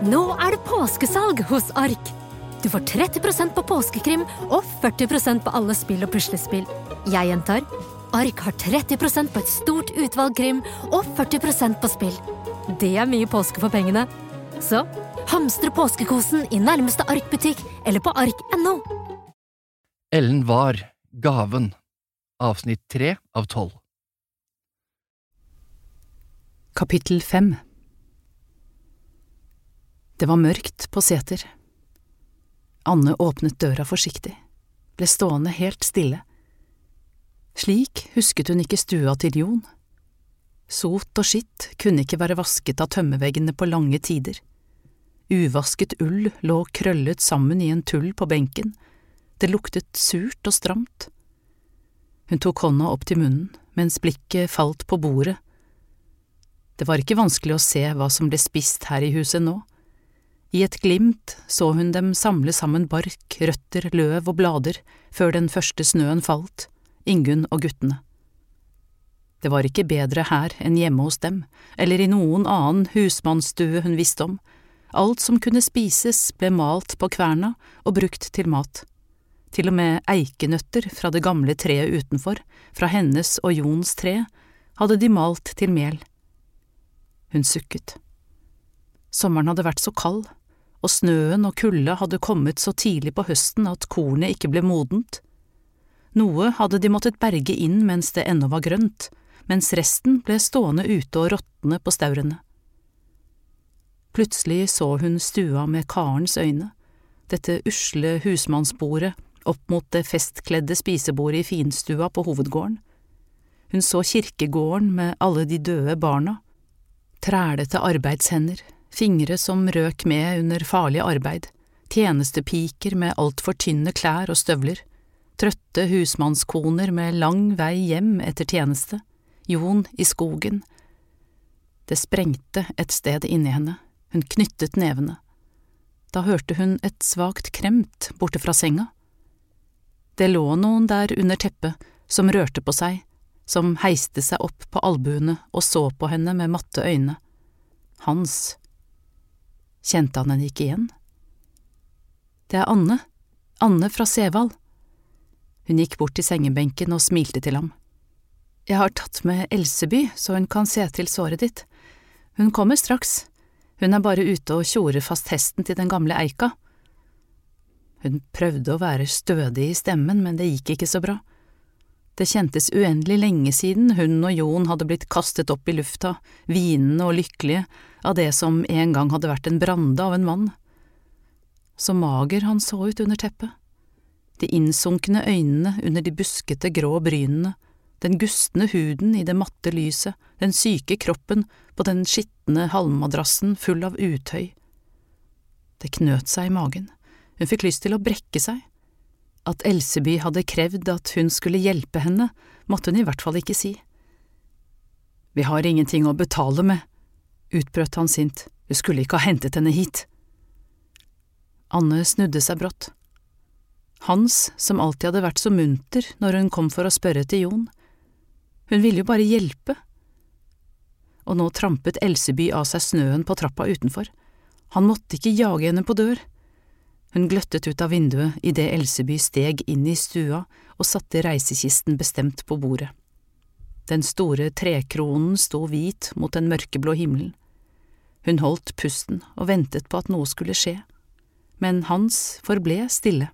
Nå er det påskesalg hos Ark! Du får 30% på påskekrim og 40% på alle spill og puslespill. Jeg gjentar Ark har 30% på et stort utvalg krim og 40% på spill. Det er mye påske for pengene. Så hamstre påskekosen i nærmeste Ark-butikk eller på ark.no. Ellen var Gaven, avsnitt tre av tolv. Kapittel fem Det var mørkt på seter. Anne åpnet døra forsiktig, ble stående helt stille. Slik husket hun ikke stua til Jon. Sot og skitt kunne ikke være vasket av tømmerveggene på lange tider. Uvasket ull lå krøllet sammen i en tull på benken, det luktet surt og stramt. Hun tok hånda opp til munnen mens blikket falt på bordet. Det var ikke vanskelig å se hva som ble spist her i huset nå. I et glimt så hun dem samle sammen bark, røtter, løv og blader før den første snøen falt, Ingunn og guttene. Det var ikke bedre her enn hjemme hos dem, eller i noen annen husmannsstue hun visste om. Alt som kunne spises ble malt på kverna og brukt til mat. Til og med eikenøtter fra det gamle treet utenfor, fra hennes og Jons tre, hadde de malt til mel. Hun sukket. Sommeren hadde vært så kald, og snøen og kulda hadde kommet så tidlig på høsten at kornet ikke ble modent. Noe hadde de måttet berge inn mens det ennå var grønt, mens resten ble stående ute og råtne på staurene. Plutselig så hun stua med karens øyne, dette usle husmannsbordet opp mot det festkledde spisebordet i finstua på hovedgården. Hun så kirkegården med alle de døde barna, trælete arbeidshender, fingre som røk med under farlig arbeid, tjenestepiker med altfor tynne klær og støvler, trøtte husmannskoner med lang vei hjem etter tjeneste, Jon i skogen. Det sprengte et sted inni henne, hun knyttet nevene. Da hørte hun et svakt kremt borte fra senga. Det lå noen der under teppet som rørte på seg, som heiste seg opp på albuene og så på henne med matte øyne. Hans. Kjente han henne ikke igjen? Det er Anne, Anne fra Sevald. Hun gikk bort til sengebenken og smilte til ham. Jeg har tatt med Elseby så hun kan se til såret ditt. Hun kommer straks, hun er bare ute og tjorer fast hesten til den gamle eika. Hun prøvde å være stødig i stemmen, men det gikk ikke så bra. Det kjentes uendelig lenge siden hun og Jon hadde blitt kastet opp i lufta, hvinende og lykkelige, av det som en gang hadde vært en brande av en mann. Så mager han så ut under teppet. De innsunkne øynene under de buskete grå brynene, den gustne huden i det matte lyset, den syke kroppen på den skitne halmmadrassen full av utøy. Det knøt seg i magen, hun fikk lyst til å brekke seg. At Elseby hadde krevd at hun skulle hjelpe henne, måtte hun i hvert fall ikke si. Vi har ingenting å betale med, utbrøt han sint, du skulle ikke ha hentet henne hit. Anne snudde seg brått. Hans, som alltid hadde vært så munter når hun kom for å spørre til Jon. Hun ville jo bare hjelpe. Og nå trampet Elseby av seg snøen på trappa utenfor. Han måtte ikke jage henne på dør. Hun gløttet ut av vinduet idet Elseby steg inn i stua og satte reisekisten bestemt på bordet. Den store trekronen sto hvit mot den mørkeblå himmelen. Hun holdt pusten og ventet på at noe skulle skje, men Hans forble stille.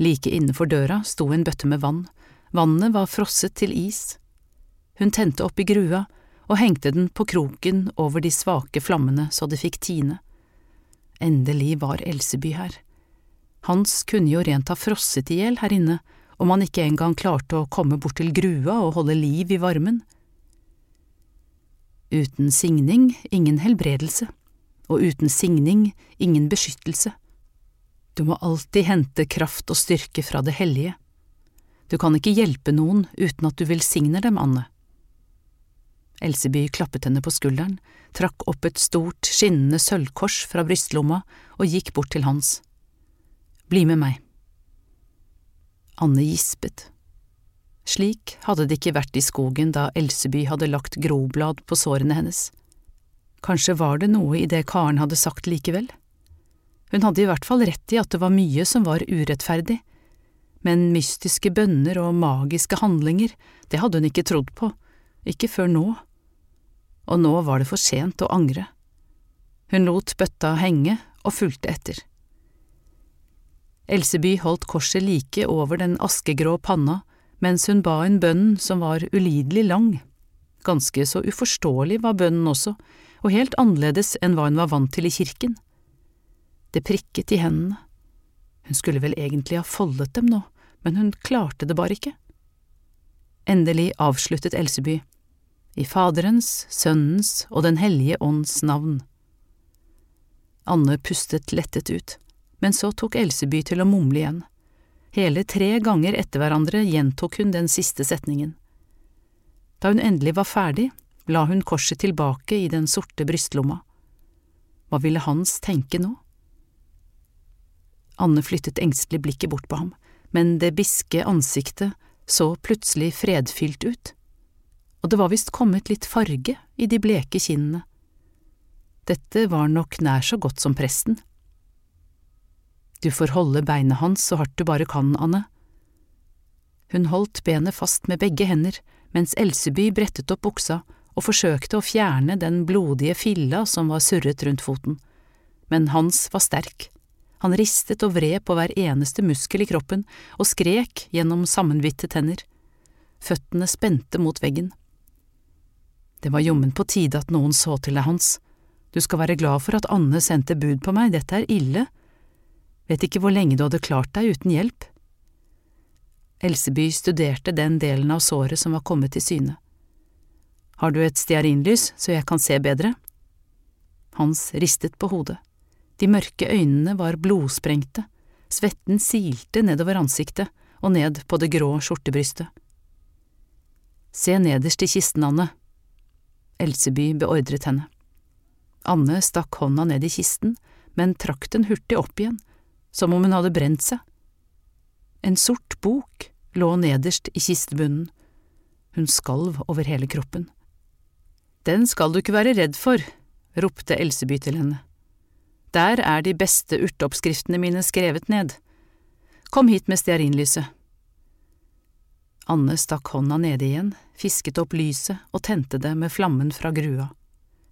Like innenfor døra sto en bøtte med vann, vannet var frosset til is. Hun tente opp i grua og hengte den på kroken over de svake flammene så det fikk tine. Endelig var Elseby her. Hans kunne jo rent ha frosset i hjel her inne om han ikke engang klarte å komme bort til grua og holde liv i varmen. Uten signing ingen helbredelse, og uten signing ingen beskyttelse. Du må alltid hente kraft og styrke fra det hellige. Du kan ikke hjelpe noen uten at du velsigner dem, Anne. Elseby klappet henne på skulderen, trakk opp et stort, skinnende sølvkors fra brystlomma og gikk bort til Hans. Bli med meg. Anne gispet. Slik hadde det ikke vært i skogen da Elseby hadde lagt groblad på sårene hennes. Kanskje var det noe i det Karen hadde sagt likevel? Hun hadde i hvert fall rett i at det var mye som var urettferdig, men mystiske bønner og magiske handlinger, det hadde hun ikke trodd på, ikke før nå. Og nå var det for sent å angre. Hun lot bøtta henge og fulgte etter. Elseby holdt korset like over den askegrå panna mens hun ba en bønn som var ulidelig lang. Ganske så uforståelig var bønnen også, og helt annerledes enn hva hun var vant til i kirken. Det prikket i hendene. Hun skulle vel egentlig ha foldet dem nå, men hun klarte det bare ikke. Endelig avsluttet Elseby, i Faderens, Sønnens og Den hellige ånds navn. Anne pustet lettet ut, men så tok Elseby til å mumle igjen. Hele tre ganger etter hverandre gjentok hun den siste setningen. Da hun endelig var ferdig, la hun korset tilbake i den sorte brystlomma. Hva ville Hans tenke nå? Anne flyttet engstelig blikket bort på ham, men det biske ansiktet så plutselig fredfylt ut, og det var visst kommet litt farge i de bleke kinnene. Dette var nok nær så godt som presten. Du får holde beinet hans så hardt du bare kan, Anne. Hun holdt benet fast med begge hender mens Elseby brettet opp buksa og forsøkte å fjerne den blodige filla som var surret rundt foten, men Hans var sterk. Han ristet og vred på hver eneste muskel i kroppen og skrek gjennom sammenbitte tenner. Føttene spente mot veggen. Det var jommen på tide at noen så til deg, Hans. Du skal være glad for at Anne sendte bud på meg, dette er ille. Vet ikke hvor lenge du hadde klart deg uten hjelp. Elseby studerte den delen av såret som var kommet til syne. Har du et stearinlys så jeg kan se bedre? Hans ristet på hodet. De mørke øynene var blodsprengte, svetten silte nedover ansiktet og ned på det grå skjortebrystet. Se nederst i kisten, Anne. Elseby beordret henne. Anne stakk hånda ned i kisten, men trakk den hurtig opp igjen, som om hun hadde brent seg. En sort bok lå nederst i kistebunnen. Hun skalv over hele kroppen. Den skal du ikke være redd for, ropte Elseby til henne. Der er de beste urteoppskriftene mine skrevet ned. Kom hit med stearinlyset. Anne stakk hånda nede igjen, fisket opp lyset og tente det med flammen fra grua.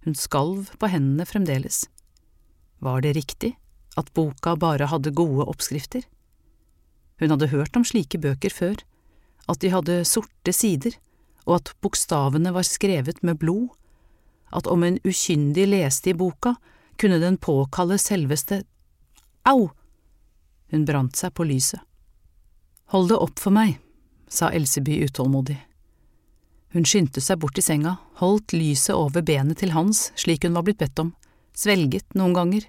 Hun skalv på hendene fremdeles. Var det riktig at boka bare hadde gode oppskrifter? Hun hadde hørt om slike bøker før, at de hadde sorte sider, og at bokstavene var skrevet med blod, at om en ukyndig leste i boka, kunne den påkalle selveste Au! Hun brant seg på lyset. Hold det opp for meg, sa Elseby utålmodig. Hun skyndte seg bort til senga, holdt lyset over benet til Hans slik hun var blitt bedt om, svelget noen ganger.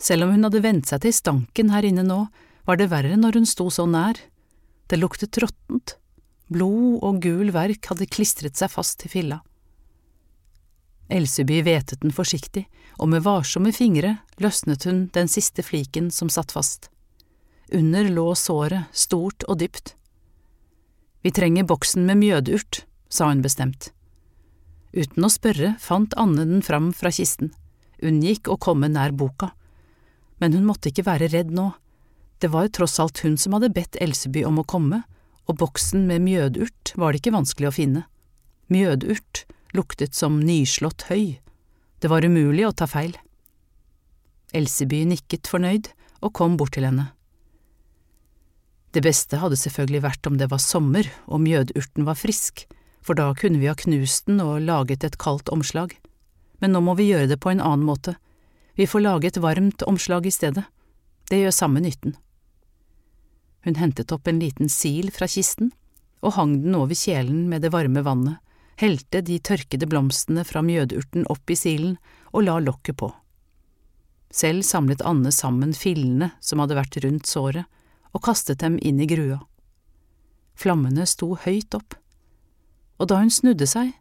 Selv om hun hadde vent seg til stanken her inne nå, var det verre når hun sto så nær. Det luktet råttent, blod og gul verk hadde klistret seg fast til filla. Elseby vetet den forsiktig, og med varsomme fingre løsnet hun den siste fliken som satt fast. Under lå såret, stort og dypt. Vi trenger boksen med mjødurt, sa hun bestemt. Uten å spørre fant Anne den fram fra kisten, unngikk å komme nær boka. Men hun måtte ikke være redd nå, det var jo tross alt hun som hadde bedt Elseby om å komme, og boksen med mjødurt var det ikke vanskelig å finne. Mjødurt, luktet som nyslått høy. Det var umulig å ta feil. Elseby nikket fornøyd og kom bort til henne. Det beste hadde selvfølgelig vært om det var sommer og mjødurten var frisk, for da kunne vi ha knust den og laget et kaldt omslag. Men nå må vi gjøre det på en annen måte. Vi får lage et varmt omslag i stedet. Det gjør samme nytten. Hun hentet opp en liten sil fra kisten og hang den over kjelen med det varme vannet helte de tørkede blomstene fra mjødurten opp i silen og la lokket på. Selv samlet Anne sammen fillene som hadde vært rundt såret, og kastet dem inn i grua. Flammene sto høyt opp, og da hun snudde seg,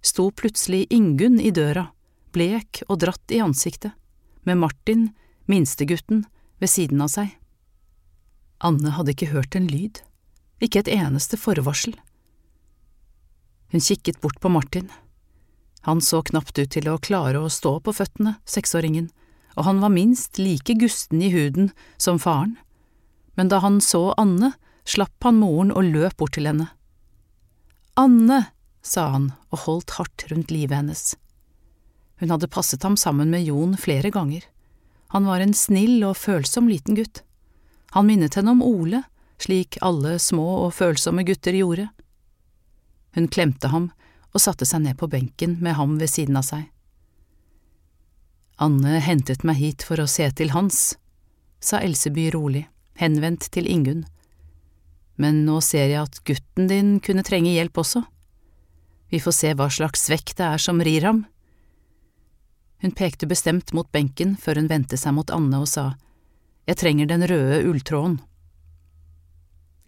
sto plutselig Ingunn i døra, blek og dratt i ansiktet, med Martin, minstegutten, ved siden av seg. Anne hadde ikke hørt en lyd. ikke et eneste forvarsel. Hun kikket bort på Martin. Han så knapt ut til å klare å stå på føttene, seksåringen, og han var minst like gusten i huden som faren, men da han så Anne, slapp han moren og løp bort til henne. Anne, sa han og holdt hardt rundt livet hennes. Hun hadde passet ham sammen med Jon flere ganger. Han var en snill og følsom liten gutt. Han minnet henne om Ole, slik alle små og følsomme gutter gjorde. Hun klemte ham og satte seg ned på benken med ham ved siden av seg. Anne hentet meg hit for å se til Hans, sa Elseby rolig, henvendt til Ingunn. Men nå ser jeg at gutten din kunne trenge hjelp også. Vi får se hva slags svekk det er som rir ham. Hun pekte bestemt mot benken før hun vendte seg mot Anne og sa, Jeg trenger den røde ulltråden.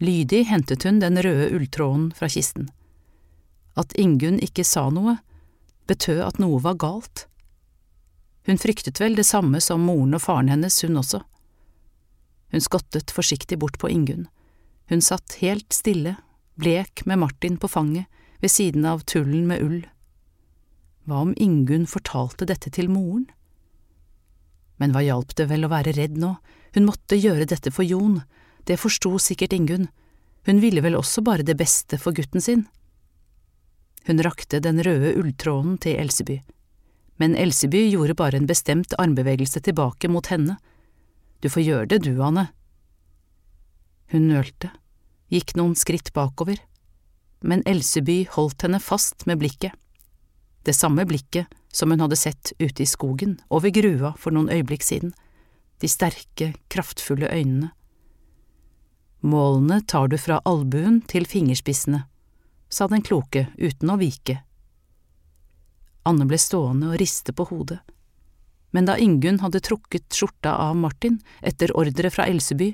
Lydig hentet hun den røde ulltråden fra kisten. At Ingunn ikke sa noe, betød at noe var galt. Hun fryktet vel det samme som moren og faren hennes, hun også. Hun skottet forsiktig bort på Ingunn. Hun satt helt stille, blek med Martin på fanget, ved siden av tullen med ull. Hva om Ingunn fortalte dette til moren? Men hva hjalp det vel å være redd nå, hun måtte gjøre dette for Jon, det forsto sikkert Ingunn, hun ville vel også bare det beste for gutten sin. Hun rakte den røde ulltråden til Elseby, men Elseby gjorde bare en bestemt armbevegelse tilbake mot henne. Du får gjøre det du, Anne. Hun nølte, gikk noen skritt bakover, men Elseby holdt henne fast med blikket. Det samme blikket som hun hadde sett ute i skogen, over grua for noen øyeblikk siden, de sterke, kraftfulle øynene. Målene tar du fra albuen til fingerspissene, sa den kloke uten å vike. Anne ble stående og riste på hodet, men da Ingunn hadde trukket skjorta av Martin etter ordre fra Elseby,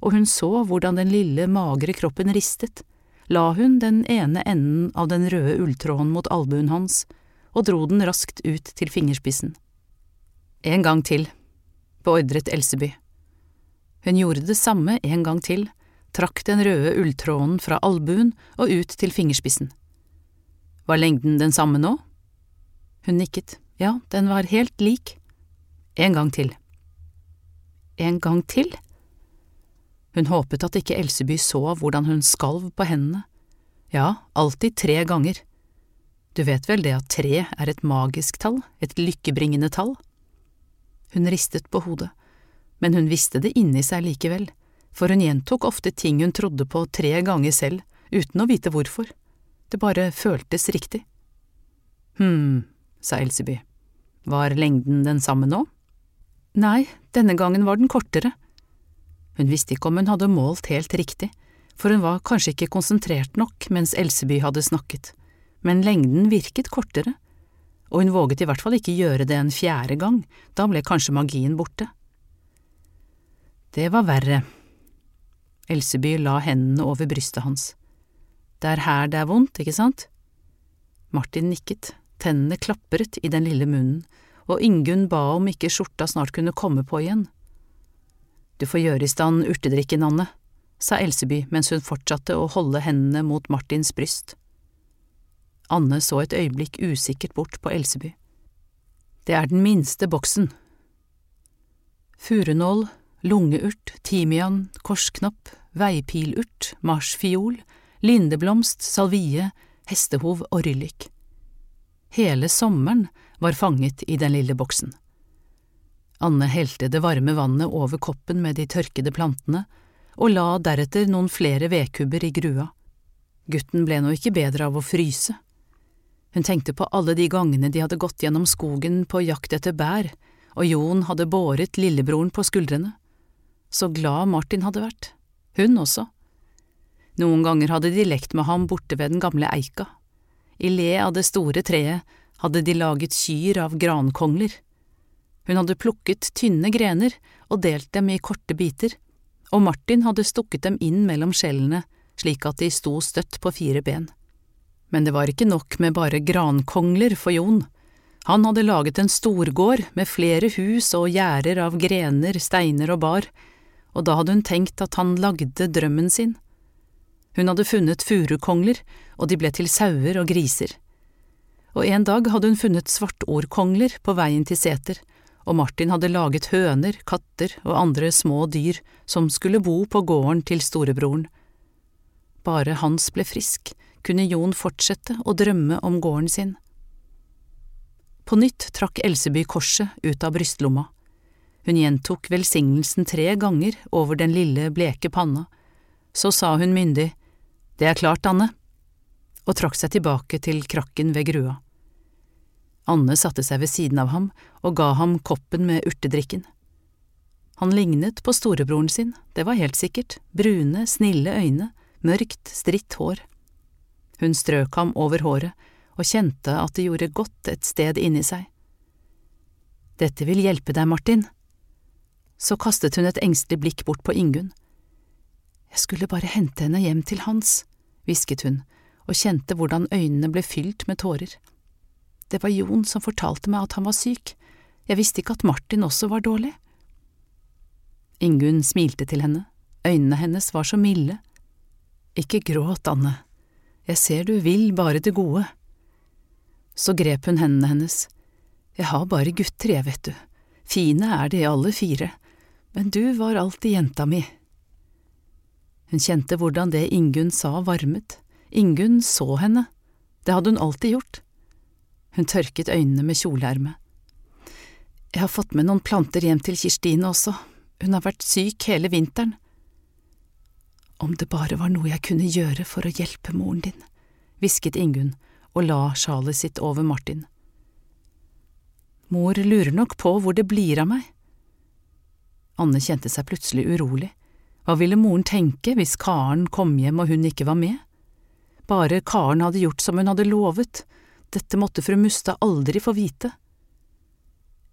og hun så hvordan den lille, magre kroppen ristet, la hun den ene enden av den røde ulltråden mot albuen hans og dro den raskt ut til fingerspissen. En gang til, beordret Elseby. Hun gjorde det samme en gang til, trakk den røde ulltråden fra albuen og ut til fingerspissen. Var lengden den samme nå? Hun nikket, ja, den var helt lik. En gang til. En gang til? Hun håpet at ikke Elseby så hvordan hun skalv på hendene. Ja, alltid tre ganger. Du vet vel det at tre er et magisk tall, et lykkebringende tall? Hun ristet på hodet, men hun visste det inni seg likevel, for hun gjentok ofte ting hun trodde på tre ganger selv, uten å vite hvorfor. Det bare føltes riktig. Hm, sa Elseby. Var lengden den samme nå? Nei, denne gangen var den kortere. Hun visste ikke om hun hadde målt helt riktig, for hun var kanskje ikke konsentrert nok mens Elseby hadde snakket, men lengden virket kortere, og hun våget i hvert fall ikke gjøre det en fjerde gang, da ble kanskje magien borte. Det var verre. Elseby la hendene over brystet hans. Det er her det er vondt, ikke sant? Martin nikket, tennene klapret i den lille munnen, og Ingunn ba om ikke skjorta snart kunne komme på igjen. Du får gjøre i stand urtedrikken, Anne, sa Elseby mens hun fortsatte å holde hendene mot Martins bryst. Anne så et øyeblikk usikkert bort på Elseby. Det er den minste boksen. Furunål, lungeurt, timian, korsknapp, veipilurt, marsfiol, lindeblomst, salvie, hestehov og ryllik. Hele sommeren var fanget i den lille boksen. Anne helte det varme vannet over koppen med de tørkede plantene, og la deretter noen flere vedkubber i grua. Gutten ble nå ikke bedre av å fryse. Hun tenkte på alle de gangene de hadde gått gjennom skogen på jakt etter bær, og Jon hadde båret lillebroren på skuldrene. Så glad Martin hadde vært, hun også. Noen ganger hadde de lekt med ham borte ved den gamle eika. I le av det store treet hadde de laget kyr av grankongler. Hun hadde plukket tynne grener og delt dem i korte biter, og Martin hadde stukket dem inn mellom skjellene slik at de sto støtt på fire ben. Men det var ikke nok med bare grankongler for Jon. Han hadde laget en storgård med flere hus og gjerder av grener, steiner og bar, og da hadde hun tenkt at han lagde drømmen sin. Hun hadde funnet furukongler, og de ble til sauer og griser. Og en dag hadde hun funnet svartordkongler på veien til seter, og Martin hadde laget høner, katter og andre små dyr som skulle bo på gården til storebroren. Bare Hans ble frisk, kunne Jon fortsette å drømme om gården sin. På nytt trakk Elseby korset ut av brystlomma. Hun gjentok velsignelsen tre ganger over den lille, bleke panna. Så sa hun myndig, Det er klart, Anne, og trakk seg tilbake til krakken ved grua. Anne satte seg ved siden av ham og ga ham koppen med urtedrikken. Han lignet på storebroren sin, det var helt sikkert, brune, snille øyne, mørkt, stritt hår. Hun strøk ham over håret og kjente at det gjorde godt et sted inni seg. Dette vil hjelpe deg, Martin. Så kastet hun et engstelig blikk bort på Ingunn. Jeg skulle bare hente henne hjem til Hans, hvisket hun og kjente hvordan øynene ble fylt med tårer. Det var Jon som fortalte meg at han var syk, jeg visste ikke at Martin også var dårlig. Ingunn smilte til henne, øynene hennes var så milde. Ikke gråt, Anne, jeg ser du vil bare det gode. Så grep hun hendene hennes. Jeg har bare gutter, jeg, vet du. Fine er de alle fire, men du var alltid jenta mi. Hun kjente hvordan det Ingunn sa varmet. Ingunn så henne, det hadde hun alltid gjort. Hun tørket øynene med kjoleermet. Jeg har fått med noen planter hjem til Kirstine også, hun har vært syk hele vinteren. Om det bare var noe jeg kunne gjøre for å hjelpe moren din, hvisket Ingunn og la sjalet sitt over Martin. Mor lurer nok på hvor det blir av meg. Anne kjente seg plutselig urolig. Hva ville moren tenke hvis Karen kom hjem og hun ikke var med? Bare Karen hadde gjort som hun hadde lovet, dette måtte fru Mustad aldri få vite.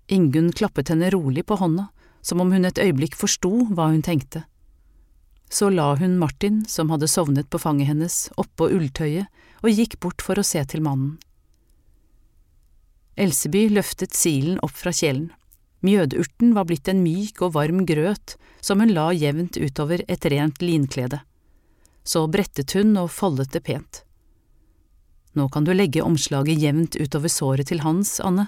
Ingunn klappet henne rolig på hånda, som om hun et øyeblikk forsto hva hun tenkte. Så la hun Martin, som hadde sovnet på fanget hennes, oppå ulltøyet og gikk bort for å se til mannen. Elseby løftet silen opp fra kjelen. Mjødurten var blitt en myk og varm grøt som hun la jevnt utover et rent linklede. Så brettet hun og foldet det pent. Nå kan du legge omslaget jevnt utover såret til Hans, Anne.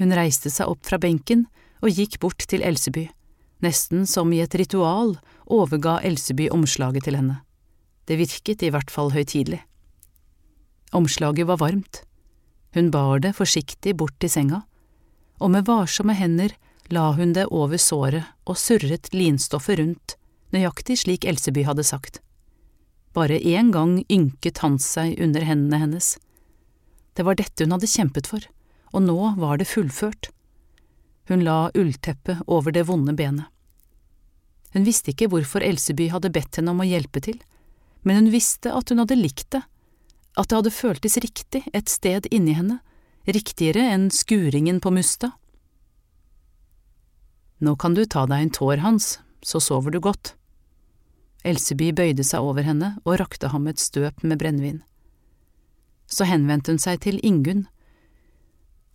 Hun reiste seg opp fra benken og gikk bort til Elseby. Nesten som i et ritual overga Elseby omslaget til henne. Det virket i hvert fall høytidelig. Omslaget var varmt. Hun bar det forsiktig bort til senga, og med varsomme hender la hun det over såret og surret linstoffet rundt, nøyaktig slik Elseby hadde sagt. Bare én gang ynket han seg under hendene hennes. Det var dette hun hadde kjempet for, og nå var det fullført. Hun la ullteppet over det vonde benet. Hun visste ikke hvorfor Elseby hadde bedt henne om å hjelpe til, men hun visste at hun hadde likt det, at det hadde føltes riktig et sted inni henne, riktigere enn skuringen på Musta. Nå kan du ta deg en tår, Hans, så sover du godt. Elseby bøyde seg over henne og rakte ham et støp med brennevin. Så henvendte hun seg til Ingunn.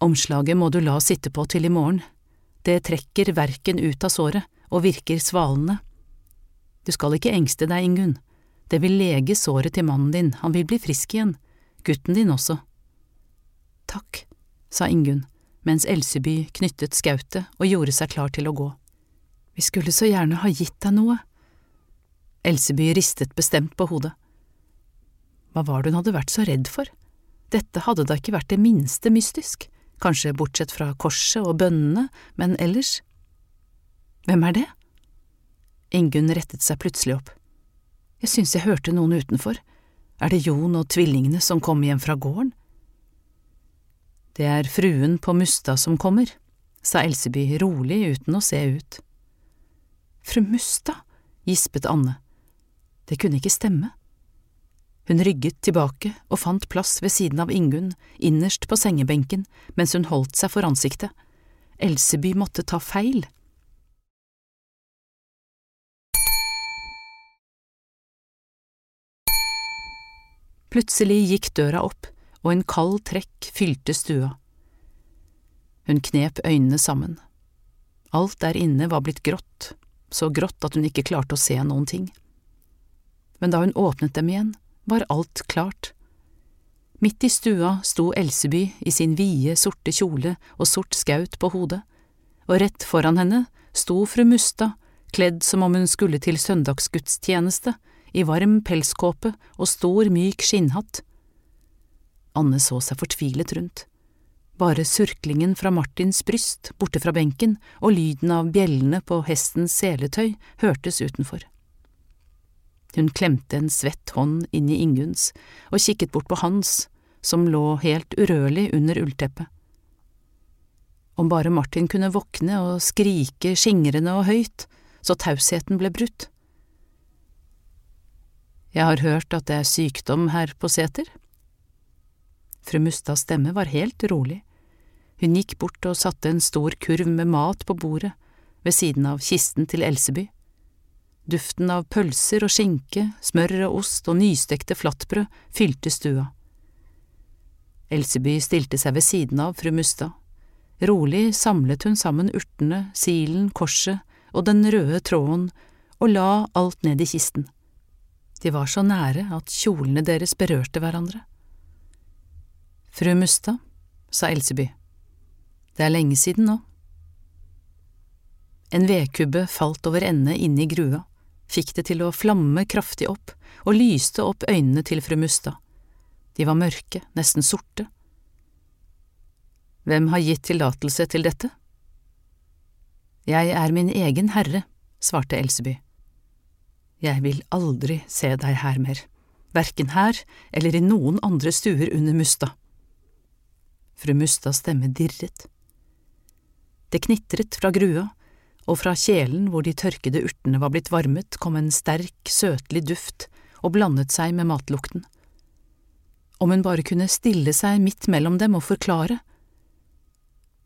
Omslaget må du la sitte på til i morgen, det trekker verken ut av såret og virker svalende. Du skal ikke engste deg, Ingunn, det vil lege såret til mannen din, han vil bli frisk igjen, gutten din også. Takk, sa Ingunn, mens Elseby knyttet skautet og gjorde seg klar til å gå. Vi skulle så gjerne ha gitt deg noe. Elseby ristet bestemt på hodet. Hva var det hun hadde vært så redd for? Dette hadde da ikke vært det minste mystisk kanskje bortsett fra korset og bønnene, men ellers… Hvem er det? Ingunn rettet seg plutselig opp. Jeg synes jeg hørte noen utenfor. Er det Jon og tvillingene som kom hjem fra gården? Det er fruen på Mustad som kommer, sa Elseby rolig uten å se ut. Fru Mustad, gispet Anne. Det kunne ikke stemme. Hun rygget tilbake og fant plass ved siden av Ingunn, innerst på sengebenken, mens hun holdt seg for ansiktet. Elseby måtte ta feil. Plutselig gikk døra opp, og en kald trekk fylte stua. Hun knep øynene sammen. Alt der inne var blitt grått, så grått at hun ikke klarte å se noen ting. Men da hun åpnet dem igjen, var alt klart. Midt i stua sto Elseby i sin vide, sorte kjole og sort skaut på hodet, og rett foran henne sto fru Mustad, kledd som om hun skulle til søndagsgudstjeneste, i varm pelskåpe og stor, myk skinnhatt. Anne så seg fortvilet rundt. Bare surklingen fra Martins bryst borte fra benken og lyden av bjellene på hestens seletøy hørtes utenfor. Hun klemte en svett hånd inn i Ingunns og kikket bort på Hans, som lå helt urørlig under ullteppet. Om bare Martin kunne våkne og skrike skingrende og høyt, så tausheten ble brutt. Jeg har hørt at det er sykdom her på seter. Fru Mustads stemme var helt rolig. Hun gikk bort og satte en stor kurv med mat på bordet, ved siden av kisten til Elseby. Duften av pølser og skinke, smør og ost og nystekte flatbrød fylte stua. Elseby stilte seg ved siden av fru Mustad. Rolig samlet hun sammen urtene, silen, korset og den røde tråden og la alt ned i kisten. De var så nære at kjolene deres berørte hverandre. Fru Mustad, sa Elseby, det er lenge siden nå. En vedkubbe falt over ende inne i grua fikk det til å flamme kraftig opp og lyste opp øynene til fru Mustad. De var mørke, nesten sorte. Hvem har gitt tillatelse til dette? Jeg er min egen herre, svarte Elseby. Jeg vil aldri se deg her mer, verken her eller i noen andre stuer under Mustad. Fru Mustads stemme dirret. Det knitret fra grua, og fra kjelen hvor de tørkede urtene var blitt varmet, kom en sterk, søtlig duft og blandet seg med matlukten. Om hun bare kunne stille seg midt mellom dem og forklare.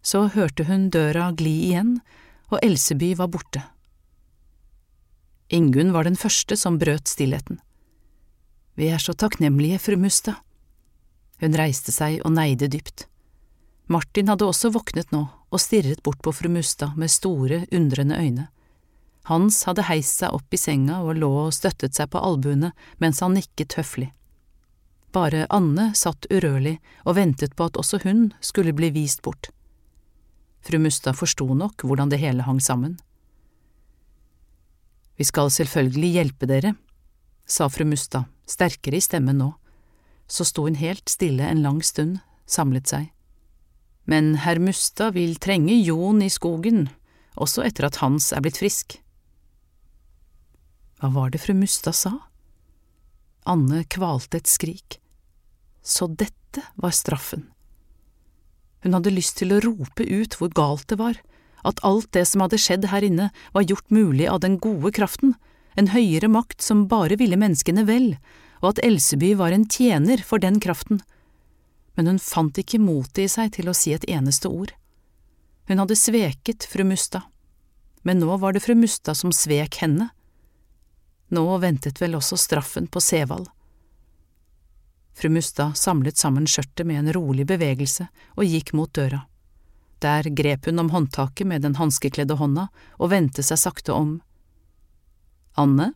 Så hørte hun døra gli igjen, og Elseby var borte. Ingunn var den første som brøt stillheten. Vi er så takknemlige, fru Mustad. Hun reiste seg og neide dypt. Martin hadde også våknet nå og stirret bort på fru Mustad med store, undrende øyne. Hans hadde heist seg opp i senga og lå og støttet seg på albuene mens han nikket høflig. Bare Anne satt urørlig og ventet på at også hun skulle bli vist bort. Fru Mustad forsto nok hvordan det hele hang sammen. Vi skal selvfølgelig hjelpe dere, sa fru Mustad, sterkere i stemmen nå. Så sto hun helt stille en lang stund, samlet seg men herr Mustad vil trenge Jon i skogen, også etter at Hans er blitt frisk. Hva var det fru Mustad sa? Anne kvalte et skrik. Så dette var straffen. Hun hadde lyst til å rope ut hvor galt det var, at alt det som hadde skjedd her inne var gjort mulig av den gode kraften, en høyere makt som bare ville menneskene vel, og at Elseby var en tjener for den kraften men hun fant ikke motet i seg til å si et eneste ord. Hun hadde sveket fru Mustad, men nå var det fru Mustad som svek henne. Nå ventet vel også straffen på Sevald. Fru Mustad samlet sammen skjørtet med en rolig bevegelse og gikk mot døra. Der grep hun om håndtaket med den hanskekledde hånda og vendte seg sakte om. Anne?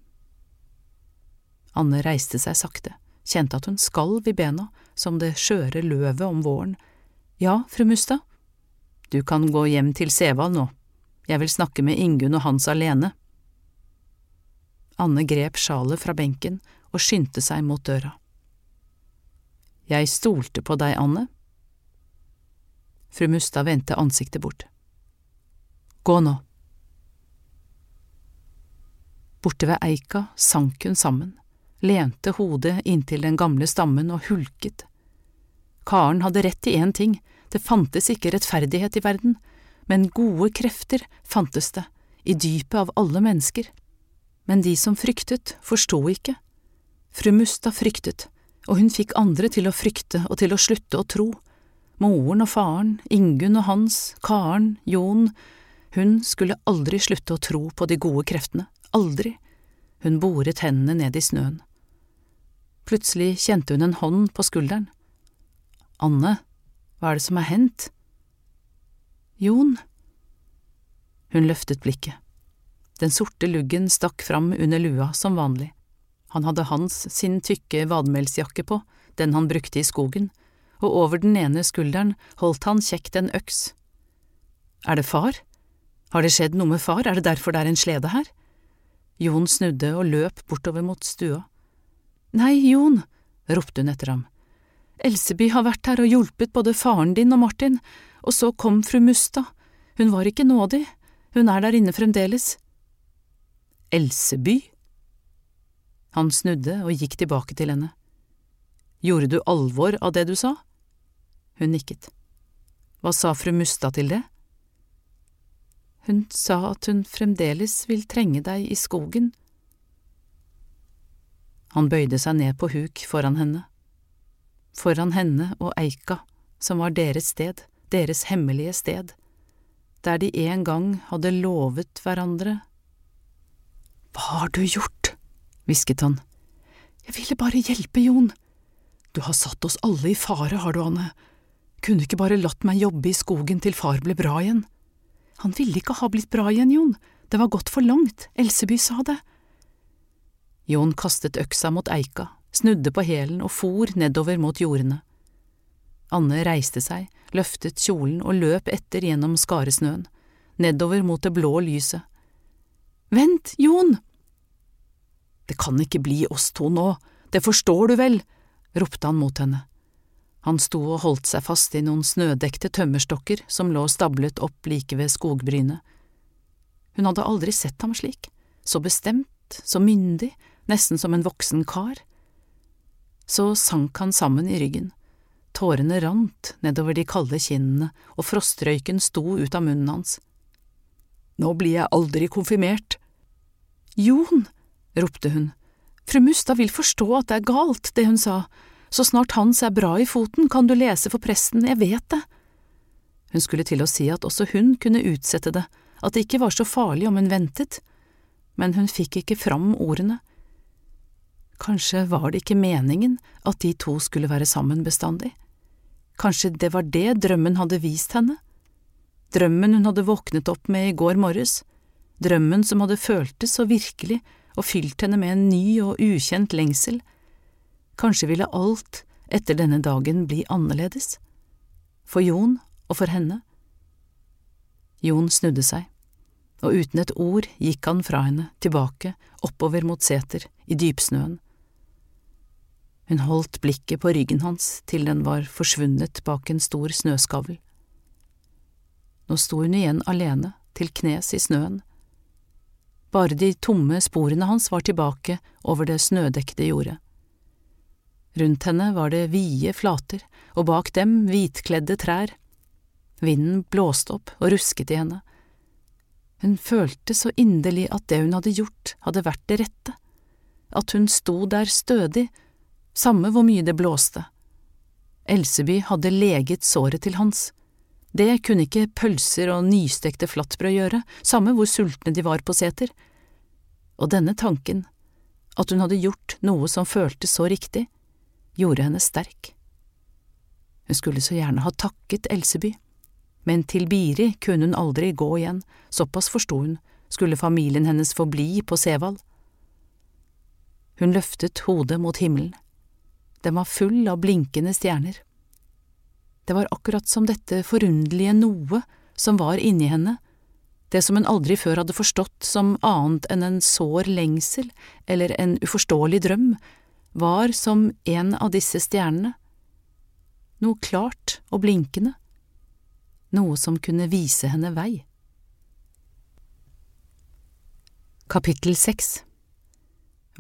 Anne reiste seg sakte kjente at hun skalv i bena som det skjøre løvet om våren. Ja, fru Mustad? Du kan gå hjem til Sevald nå, jeg vil snakke med Ingunn og Hans alene. Anne grep sjalet fra benken og skyndte seg mot døra. Jeg stolte på deg, Anne. Fru Mustad vendte ansiktet bort. Gå nå. Borte ved eika sank hun sammen lente hodet inntil den gamle stammen og hulket. Karen hadde rett i én ting, det fantes ikke rettferdighet i verden, men gode krefter fantes det, i dypet av alle mennesker. Men de som fryktet, forsto ikke. Fru Musta fryktet, og hun fikk andre til å frykte og til å slutte å tro. Moren og faren, Ingunn og Hans, Karen, Jon, hun skulle aldri slutte å tro på de gode kreftene, aldri. Hun boret hendene ned i snøen. Plutselig kjente hun en hånd på skulderen. Anne, hva er det som er hendt? Jon. Hun løftet blikket. Den sorte luggen stakk fram under lua som vanlig. Han hadde Hans sin tykke vadmelsjakke på, den han brukte i skogen, og over den ene skulderen holdt han kjekt en øks. Er det far? Har det skjedd noe med far, er det derfor det er en slede her? Jon snudde og løp bortover mot stua. Nei, Jon, ropte hun etter ham. Elseby har vært her og hjulpet både faren din og Martin, og så kom fru Musta, hun var ikke nådig, hun er der inne fremdeles. Elseby? Han snudde og gikk tilbake til henne. Gjorde du alvor av det du sa? Hun nikket. Hva sa fru Musta til det? Hun sa at hun fremdeles vil trenge deg i skogen. Han bøyde seg ned på huk foran henne. Foran henne og Eika, som var deres sted, deres hemmelige sted der de en gang hadde lovet hverandre. Hva har du gjort? hvisket han. Jeg ville bare hjelpe, Jon. Du har satt oss alle i fare, har du, Anne. Kunne ikke bare latt meg jobbe i skogen til far ble bra igjen. Han ville ikke ha blitt bra igjen, Jon, det var gått for langt, Elseby sa det. Jon kastet øksa mot eika, snudde på hælen og for nedover mot jordene. Anne reiste seg, løftet kjolen og løp etter gjennom skaresnøen, nedover mot det blå lyset. Vent, Jon! Det kan ikke bli oss to nå, det forstår du vel, ropte han mot henne. Han sto og holdt seg fast i noen snødekte tømmerstokker som lå stablet opp like ved skogbrynet. Hun hadde aldri sett ham slik, så bestemt, så myndig, nesten som en voksen kar. Så sank han sammen i ryggen Tårene rant nedover de kalde kinnene, og frostrøyken sto ut av munnen hans. Nå blir jeg aldri konfirmert. Jon, ropte hun, fru Mustad vil forstå at det er galt, det hun sa, så snart Hans er bra i foten, kan du lese for presten, jeg vet det. Hun skulle til å si at også hun kunne utsette det, at det ikke var så farlig om hun ventet, men hun fikk ikke fram ordene. Kanskje var det ikke meningen at de to skulle være sammen bestandig? Kanskje det var det drømmen hadde vist henne? Drømmen hun hadde våknet opp med i går morges, drømmen som hadde føltes så virkelig og fylt henne med en ny og ukjent lengsel. Kanskje ville alt etter denne dagen bli annerledes? For Jon og for henne? Jon snudde seg, og uten et ord gikk han fra henne, tilbake, oppover mot seter, i dypsnøen. Hun holdt blikket på ryggen hans til den var forsvunnet bak en stor snøskavl. Nå sto hun igjen alene, til knes i snøen. Bare de tomme sporene hans var tilbake over det snødekte jordet. Rundt henne var det vide flater, og bak dem hvitkledde trær. Vinden blåste opp og rusket i henne. Hun følte så inderlig at det hun hadde gjort, hadde vært det rette, at hun sto der stødig samme hvor mye det blåste. Elseby hadde leget såret til Hans. Det kunne ikke pølser og nystekte flatbrød gjøre, samme hvor sultne de var på seter. Og denne tanken, at hun hadde gjort noe som føltes så riktig, gjorde henne sterk. Hun skulle så gjerne ha takket Elseby, men til Biri kunne hun aldri gå igjen, såpass forsto hun, skulle familien hennes forbli på Sevald. Hun løftet hodet mot himmelen. Den var full av blinkende stjerner. Det var akkurat som dette forunderlige noe som var inni henne, det som hun aldri før hadde forstått som annet enn en sår lengsel eller en uforståelig drøm, var som en av disse stjernene, noe klart og blinkende, noe som kunne vise henne vei. Kapittel 6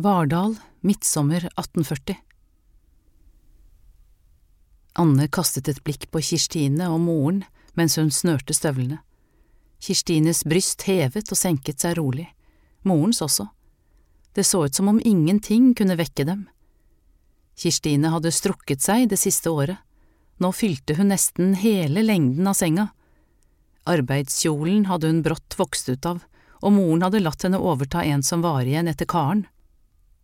Vardal, midtsommer 1840 Anne kastet et blikk på Kirstine og moren mens hun snørte støvlene. Kirstines bryst hevet og senket seg rolig, morens også. Det så ut som om ingenting kunne vekke dem. Kirstine hadde strukket seg det siste året, nå fylte hun nesten hele lengden av senga. Arbeidskjolen hadde hun brått vokst ut av, og moren hadde latt henne overta en som var igjen etter Karen.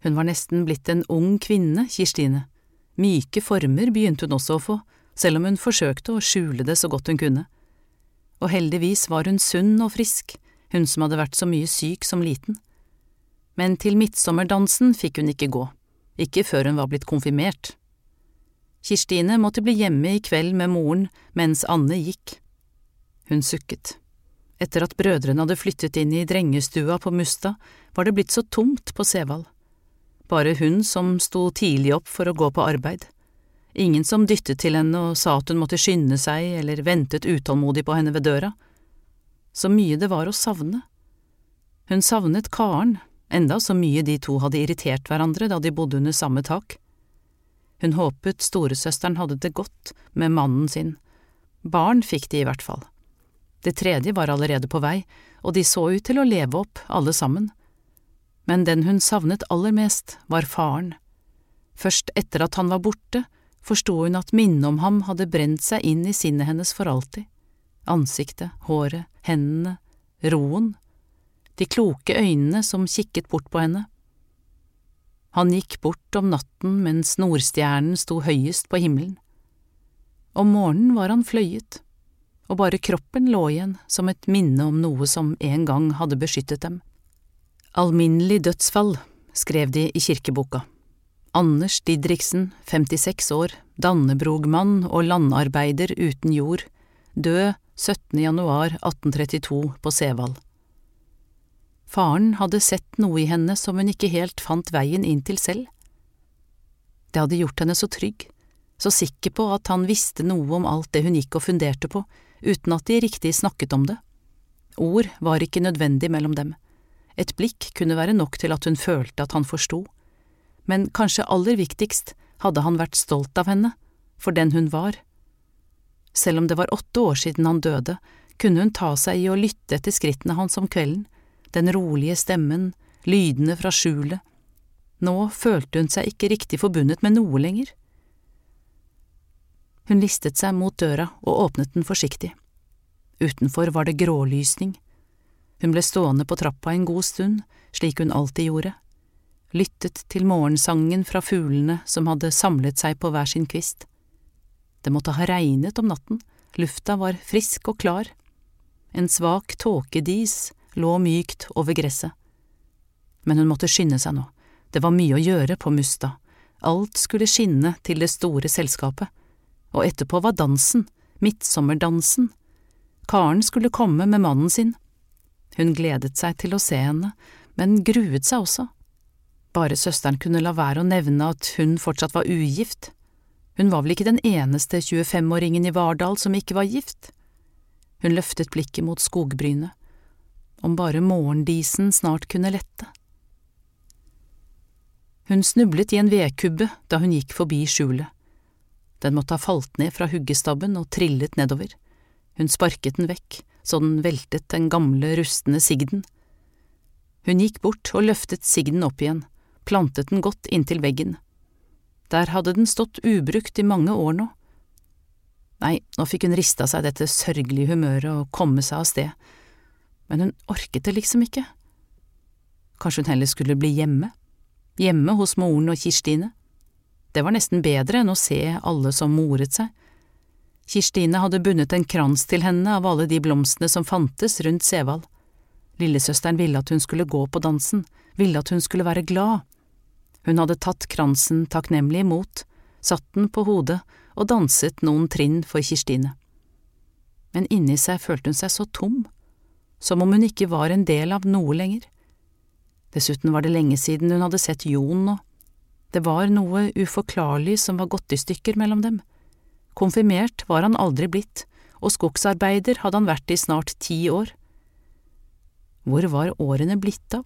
Hun var nesten blitt en ung kvinne, Kirstine. Myke former begynte hun også å få, selv om hun forsøkte å skjule det så godt hun kunne. Og heldigvis var hun sunn og frisk, hun som hadde vært så mye syk som liten. Men til midtsommerdansen fikk hun ikke gå, ikke før hun var blitt konfirmert. Kirstine måtte bli hjemme i kveld med moren mens Anne gikk. Hun sukket. Etter at brødrene hadde flyttet inn i drengestua på Musta, var det blitt så tomt på Sevald. Bare hun som sto tidlig opp for å gå på arbeid. Ingen som dyttet til henne og sa at hun måtte skynde seg eller ventet utålmodig på henne ved døra. Så mye det var å savne. Hun savnet Karen, enda så mye de to hadde irritert hverandre da de bodde under samme tak. Hun håpet storesøsteren hadde det godt med mannen sin. Barn fikk de i hvert fall. Det tredje var allerede på vei, og de så ut til å leve opp, alle sammen. Men den hun savnet aller mest, var faren. Først etter at han var borte, forsto hun at minnet om ham hadde brent seg inn i sinnet hennes for alltid. Ansiktet, håret, hendene, roen, de kloke øynene som kikket bort på henne. Han gikk bort om natten mens Nordstjernen sto høyest på himmelen. Om morgenen var han fløyet, og bare kroppen lå igjen som et minne om noe som en gang hadde beskyttet dem. Alminnelig dødsfall, skrev de i kirkeboka. Anders Didriksen, 56 år, Dannebrogmann og landarbeider uten jord, død 17. januar 1832 på Sevald. Faren hadde sett noe i henne som hun ikke helt fant veien inn til selv. Det hadde gjort henne så trygg, så sikker på at han visste noe om alt det hun gikk og funderte på, uten at de riktig snakket om det. Ord var ikke nødvendig mellom dem. Et blikk kunne være nok til at hun følte at han forsto. Men kanskje aller viktigst hadde han vært stolt av henne, for den hun var. Selv om det var åtte år siden han døde, kunne hun ta seg i å lytte etter skrittene hans om kvelden, den rolige stemmen, lydene fra skjulet. Nå følte hun seg ikke riktig forbundet med noe lenger. Hun listet seg mot døra og åpnet den forsiktig. Utenfor var det grålysning. Hun ble stående på trappa en god stund, slik hun alltid gjorde, lyttet til morgensangen fra fuglene som hadde samlet seg på hver sin kvist. Det måtte ha regnet om natten, lufta var frisk og klar. En svak tåkedis lå mykt over gresset. Men hun måtte skynde seg nå, det var mye å gjøre på Musta, alt skulle skinne til det store selskapet og etterpå var dansen, midtsommerdansen. Karen skulle komme med mannen sin. Hun gledet seg til å se henne, men gruet seg også. Bare søsteren kunne la være å nevne at hun fortsatt var ugift. Hun var vel ikke den eneste 25-åringen i Vardal som ikke var gift? Hun løftet blikket mot skogbrynet. Om bare morgendisen snart kunne lette. Hun snublet i en vedkubbe da hun gikk forbi skjulet. Den måtte ha falt ned fra huggestabben og trillet nedover. Hun sparket den vekk, så den veltet den gamle, rustne sigden. Hun gikk bort og løftet sigden opp igjen, plantet den godt inntil veggen. Der hadde den stått ubrukt i mange år nå. Nei, nå fikk hun rista seg dette sørgelige humøret og komme seg av sted, men hun orket det liksom ikke. Kanskje hun heller skulle bli hjemme, hjemme hos moren og Kirstine? Det var nesten bedre enn å se alle som moret seg. Kirstine hadde bundet en krans til henne av alle de blomstene som fantes rundt Sevald. Lillesøsteren ville at hun skulle gå på dansen, ville at hun skulle være glad. Hun hadde tatt kransen takknemlig imot, satt den på hodet og danset noen trinn for Kirstine. Men inni seg følte hun seg så tom, som om hun ikke var en del av noe lenger. Dessuten var det lenge siden hun hadde sett Jon nå. det var noe uforklarlig som var gått i stykker mellom dem. Konfirmert var han aldri blitt, og skogsarbeider hadde han vært i snart ti år. Hvor var årene blitt av?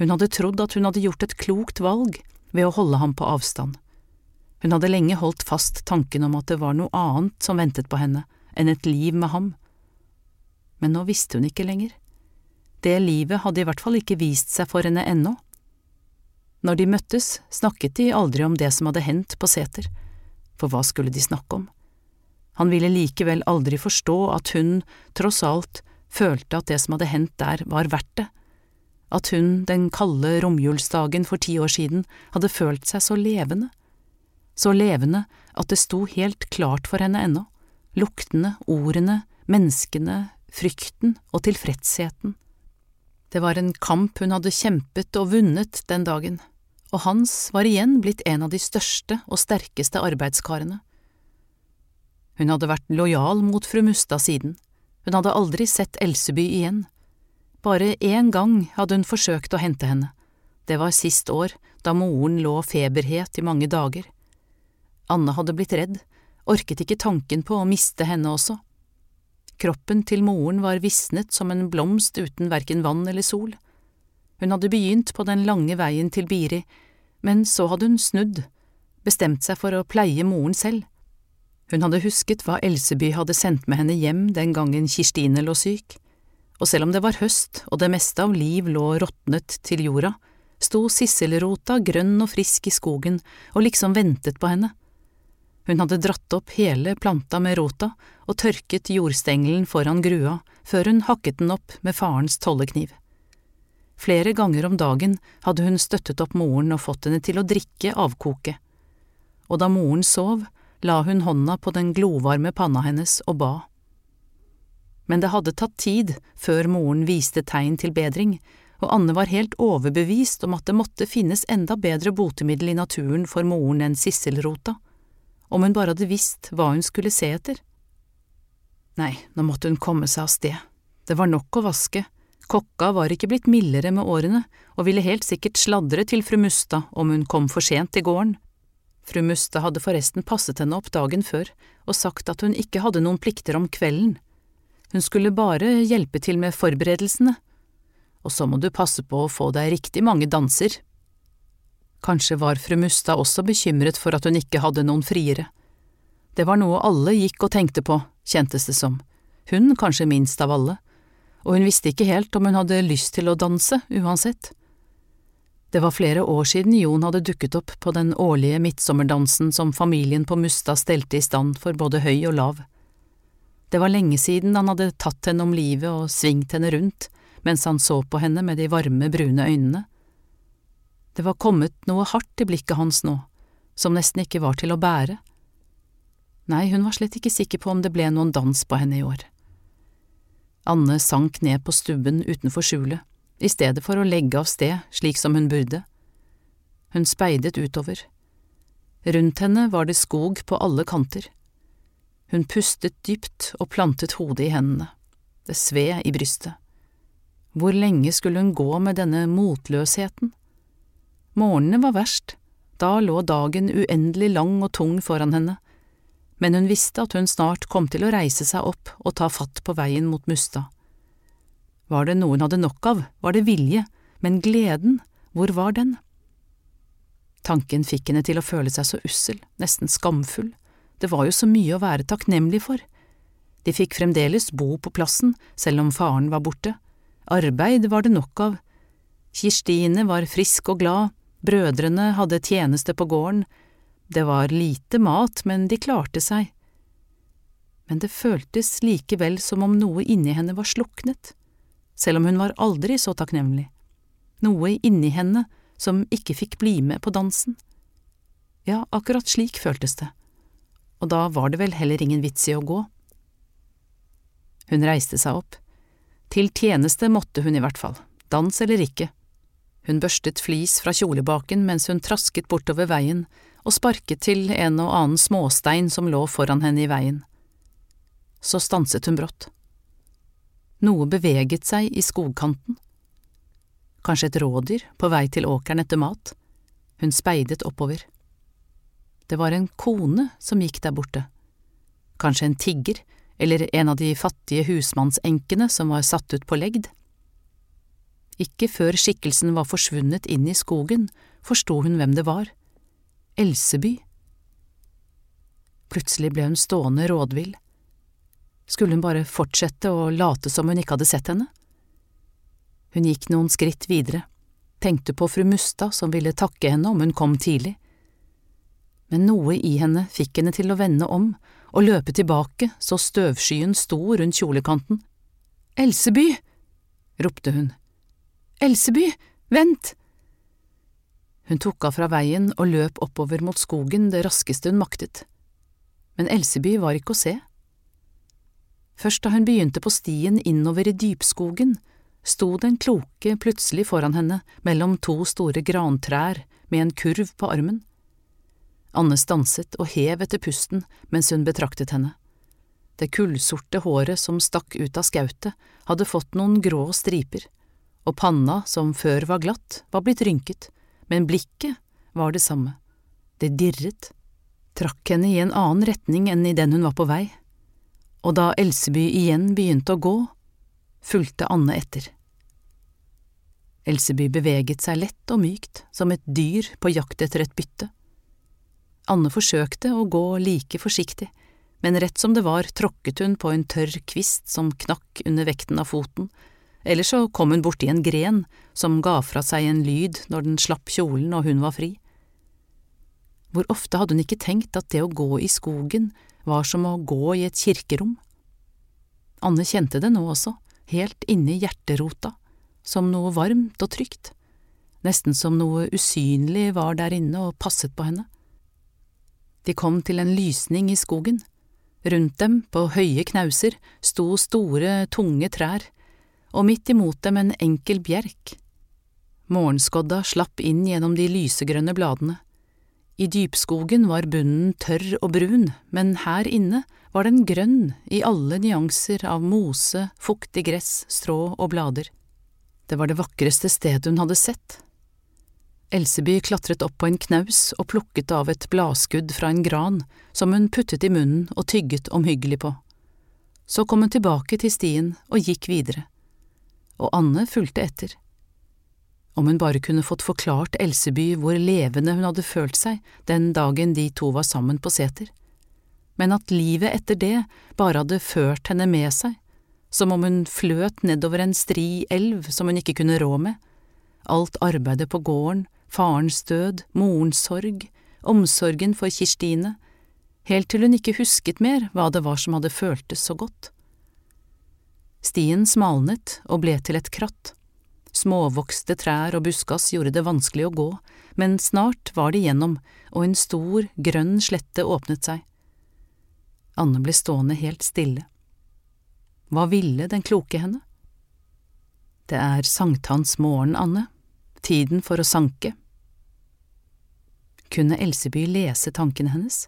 Hun hadde trodd at hun hadde gjort et klokt valg ved å holde ham på avstand. Hun hadde lenge holdt fast tanken om at det var noe annet som ventet på henne enn et liv med ham men nå visste hun ikke lenger. Det livet hadde i hvert fall ikke vist seg for henne ennå. Når de møttes, snakket de aldri om det som hadde hendt på seter, for hva skulle de snakke om? Han ville likevel aldri forstå at hun, tross alt, følte at det som hadde hendt der, var verdt det, at hun den kalde romjulsdagen for ti år siden hadde følt seg så levende, så levende at det sto helt klart for henne ennå, luktene, ordene, menneskene, frykten og tilfredsheten. Det var en kamp hun hadde kjempet og vunnet den dagen, og Hans var igjen blitt en av de største og sterkeste arbeidskarene. Hun hadde vært lojal mot fru Mustad siden, hun hadde aldri sett Elseby igjen. Bare én gang hadde hun forsøkt å hente henne, det var sist år, da moren lå feberhet i mange dager. Anne hadde blitt redd, orket ikke tanken på å miste henne også. Kroppen til moren var visnet som en blomst uten verken vann eller sol. Hun hadde begynt på den lange veien til Biri, men så hadde hun snudd, bestemt seg for å pleie moren selv. Hun hadde husket hva Elseby hadde sendt med henne hjem den gangen Kirstine lå syk, og selv om det var høst og det meste av liv lå råtnet til jorda, sto sisselrota grønn og frisk i skogen og liksom ventet på henne. Hun hadde dratt opp hele planta med rota og tørket jordstengelen foran grua før hun hakket den opp med farens tollekniv. Flere ganger om dagen hadde hun støttet opp moren og fått henne til å drikke avkoket, og da moren sov, la hun hånda på den glovarme panna hennes og ba. Men det hadde tatt tid før moren viste tegn til bedring, og Anne var helt overbevist om at det måtte finnes enda bedre botemiddel i naturen for moren enn sisselrota om hun bare hadde visst hva hun skulle se etter. Nei, nå måtte hun komme seg av sted, det var nok å vaske, kokka var ikke blitt mildere med årene og ville helt sikkert sladre til fru Mustad om hun kom for sent til gården. Fru Mustad hadde forresten passet henne opp dagen før og sagt at hun ikke hadde noen plikter om kvelden, hun skulle bare hjelpe til med forberedelsene, og så må du passe på å få deg riktig mange danser. Kanskje var fru Mustad også bekymret for at hun ikke hadde noen friere. Det var noe alle gikk og tenkte på, kjentes det som, hun kanskje minst av alle, og hun visste ikke helt om hun hadde lyst til å danse, uansett. Det var flere år siden Jon hadde dukket opp på den årlige midtsommerdansen som familien på Mustad stelte i stand for både høy og lav. Det var lenge siden han hadde tatt henne om livet og svingt henne rundt mens han så på henne med de varme, brune øynene. Det var kommet noe hardt i blikket hans nå, som nesten ikke var til å bære. Nei, hun var slett ikke sikker på om det ble noen dans på henne i år. Anne sank ned på stubben utenfor skjulet, i stedet for å legge av sted slik som hun burde. Hun speidet utover. Rundt henne var det skog på alle kanter. Hun pustet dypt og plantet hodet i hendene. Det sved i brystet. Hvor lenge skulle hun gå med denne motløsheten? Morgenene var verst, da lå dagen uendelig lang og tung foran henne, men hun visste at hun snart kom til å reise seg opp og ta fatt på veien mot Mustad. Var det noe hun hadde nok av, var det vilje, men gleden, hvor var den? Tanken fikk henne til å føle seg så ussel, nesten skamfull, det var jo så mye å være takknemlig for. De fikk fremdeles bo på plassen, selv om faren var borte, arbeid var det nok av, Kirstine var frisk og glad, Brødrene hadde tjeneste på gården, det var lite mat, men de klarte seg. Men det føltes likevel som om noe inni henne var sluknet, selv om hun var aldri så takknemlig, noe inni henne som ikke fikk bli med på dansen. Ja, akkurat slik føltes det, og da var det vel heller ingen vits i å gå. Hun reiste seg opp. Til tjeneste måtte hun i hvert fall, dans eller ikke. Hun børstet flis fra kjolebaken mens hun trasket bortover veien og sparket til en og annen småstein som lå foran henne i veien. Så stanset hun brått. Noe beveget seg i skogkanten. Kanskje et rådyr på vei til åkeren etter mat. Hun speidet oppover. Det var en kone som gikk der borte. Kanskje en tigger, eller en av de fattige husmannsenkene som var satt ut på legd. Ikke før skikkelsen var forsvunnet inn i skogen, forsto hun hvem det var. Elseby. Plutselig ble hun stående rådvill. Skulle hun bare fortsette å late som hun ikke hadde sett henne? Hun gikk noen skritt videre, tenkte på fru Mustad som ville takke henne om hun kom tidlig. Men noe i henne fikk henne til å vende om og løpe tilbake så støvskyen sto rundt kjolekanten. Elseby! ropte hun Elseby, vent! Hun tok av fra veien og løp oppover mot skogen det raskeste hun maktet. Men Elseby var ikke å se. Først da hun begynte på stien innover i dypskogen, sto den kloke plutselig foran henne mellom to store grantrær med en kurv på armen. Anne stanset og hev etter pusten mens hun betraktet henne. Det kullsorte håret som stakk ut av skautet, hadde fått noen grå striper, og panna, som før var glatt, var blitt rynket, men blikket var det samme. Det dirret, trakk henne i en annen retning enn i den hun var på vei, og da Elseby igjen begynte å gå, fulgte Anne etter. Elseby beveget seg lett og mykt, som et dyr på jakt etter et bytte. Anne forsøkte å gå like forsiktig, men rett som det var tråkket hun på en tørr kvist som knakk under vekten av foten, eller så kom hun borti en gren som ga fra seg en lyd når den slapp kjolen og hun var fri. Hvor ofte hadde hun ikke tenkt at det å gå i skogen var som å gå i et kirkerom? Anne kjente det nå også, helt inni hjerterota, som noe varmt og trygt, nesten som noe usynlig var der inne og passet på henne. De kom til en lysning i skogen. Rundt dem, på høye knauser, sto store, tunge trær, og midt imot dem en enkel bjerk. Morgenskodda slapp inn gjennom de lysegrønne bladene. I dypskogen var bunnen tørr og brun, men her inne var den grønn i alle nyanser av mose, fuktig gress, strå og blader. Det var det vakreste stedet hun hadde sett. Elseby klatret opp på en knaus og plukket av et bladskudd fra en gran som hun puttet i munnen og tygget omhyggelig på. Så kom hun tilbake til stien og gikk videre, og Anne fulgte etter. Om hun bare kunne fått forklart Elseby hvor levende hun hadde følt seg den dagen de to var sammen på seter, men at livet etter det bare hadde ført henne med seg, som om hun fløt nedover en stri elv som hun ikke kunne rå med, alt arbeidet på gården, farens død, morens sorg, omsorgen for Kirstine, helt til hun ikke husket mer hva det var som hadde føltes så godt. Stien smalnet og ble til et kratt. Småvokste trær og buskas gjorde det vanskelig å gå, men snart var de gjennom, og en stor, grønn slette åpnet seg. Anne ble stående helt stille. Hva ville den kloke henne? Det er sankthansmorgen, Anne, tiden for å sanke. Kunne Elseby lese tankene hennes?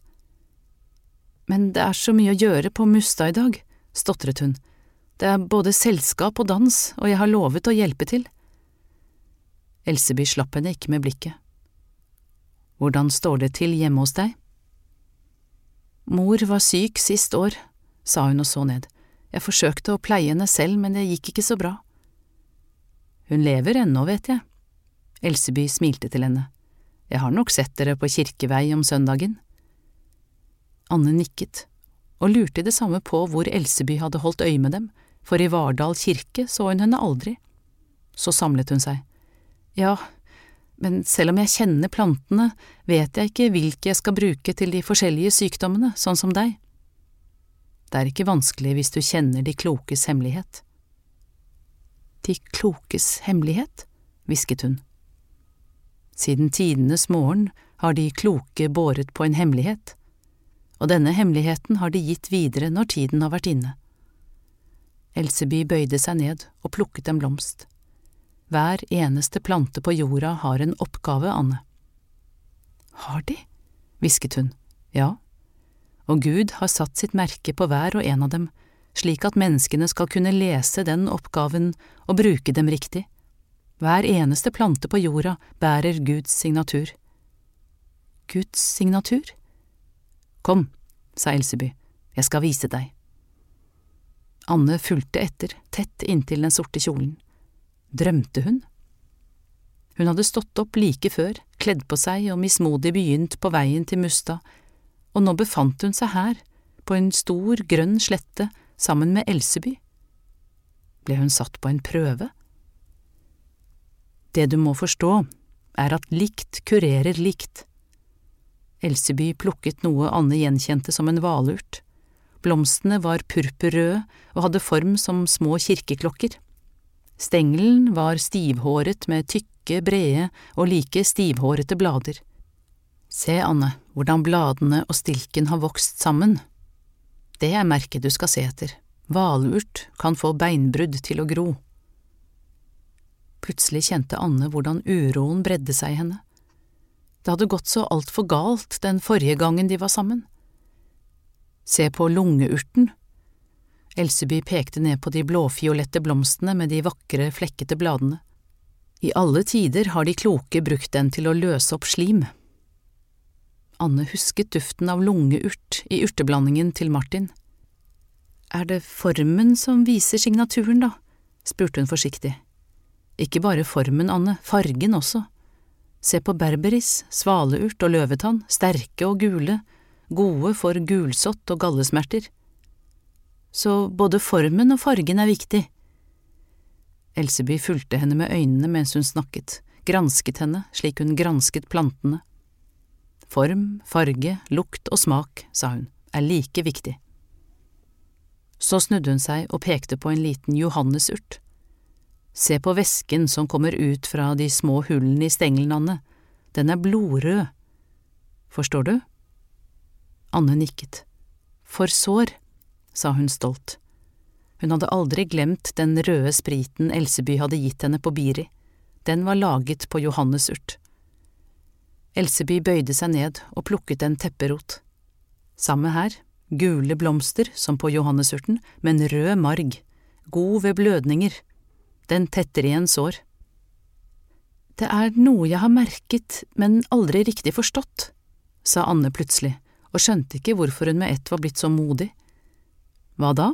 Men det er så mye å gjøre på Mustad i dag, stotret hun. Det er både selskap og dans, og jeg har lovet å hjelpe til. Elseby slapp henne ikke med blikket. Hvordan står det til hjemme hos deg? Mor var syk sist år, sa hun og så ned. Jeg forsøkte å pleie henne selv, men det gikk ikke så bra. Hun lever ennå, vet jeg. Elseby smilte til henne. Jeg har nok sett dere på Kirkevei om søndagen. Anne nikket, og lurte i det samme på hvor Elseby hadde holdt øye med dem, for i Vardal kirke så hun henne aldri. Så samlet hun seg. Ja, men selv om jeg kjenner plantene, vet jeg ikke hvilke jeg skal bruke til de forskjellige sykdommene, sånn som deg. Det er ikke vanskelig hvis du kjenner de klokes hemmelighet. De klokes hemmelighet? hvisket hun. Siden tidenes morgen har de kloke båret på en hemmelighet, og denne hemmeligheten har de gitt videre når tiden har vært inne. Elseby bøyde seg ned og plukket en blomst. Hver eneste plante på jorda har en oppgave, Anne. Har de? hvisket hun. Ja, og Gud har satt sitt merke på hver og en av dem, slik at menneskene skal kunne lese den oppgaven og bruke dem riktig. Hver eneste plante på jorda bærer Guds signatur. Guds signatur? Kom, sa Elseby, jeg skal vise deg. Anne fulgte etter, tett inntil den sorte kjolen. Drømte hun? Hun hadde stått opp like før, kledd på seg og mismodig begynt på veien til Mustad, og nå befant hun seg her, på en stor, grønn slette sammen med Elseby. Ble hun satt på en prøve? Det du må forstå, er at likt kurerer likt. Elseby plukket noe Anne gjenkjente som en hvalurt. Blomstene var purpurrøde og hadde form som små kirkeklokker. Stengelen var stivhåret med tykke, brede og like stivhårete blader. Se, Anne, hvordan bladene og stilken har vokst sammen. Det er merket du skal se etter. Valurt kan få beinbrudd til å gro. Plutselig kjente Anne hvordan uroen bredde seg i henne. Det hadde gått så altfor galt den forrige gangen de var sammen. Se på lungeurten. Elseby pekte ned på de blåfiolette blomstene med de vakre, flekkete bladene. I alle tider har de kloke brukt den til å løse opp slim. Anne husket duften av lungeurt i urteblandingen til Martin. Er det formen som viser signaturen, da? spurte hun forsiktig. Ikke bare formen, Anne, fargen også. Se på berberis, svaleurt og løvetann, sterke og gule, gode for gulsott og gallesmerter. Så både formen og fargen er viktig. Elseby fulgte henne med øynene mens hun snakket, gransket henne slik hun gransket plantene. Form, farge, lukt og smak, sa hun, er like viktig. Så snudde hun seg og pekte på en liten johannesurt. Se på væsken som kommer ut fra de små hullene i stengelen, den er blodrød. Forstår du? Anne nikket. For sår, sa hun stolt. Hun hadde aldri glemt den røde spriten Elseby hadde gitt henne på Biri, den var laget på johannesurt. Elseby bøyde seg ned og plukket en tepperot. Samme her, gule blomster som på johannesurten, men rød marg, god ved blødninger den tetter igjen sår. Det er noe jeg har merket, men aldri riktig forstått, sa Anne plutselig, og skjønte ikke hvorfor hun med ett var blitt så modig. Hva da?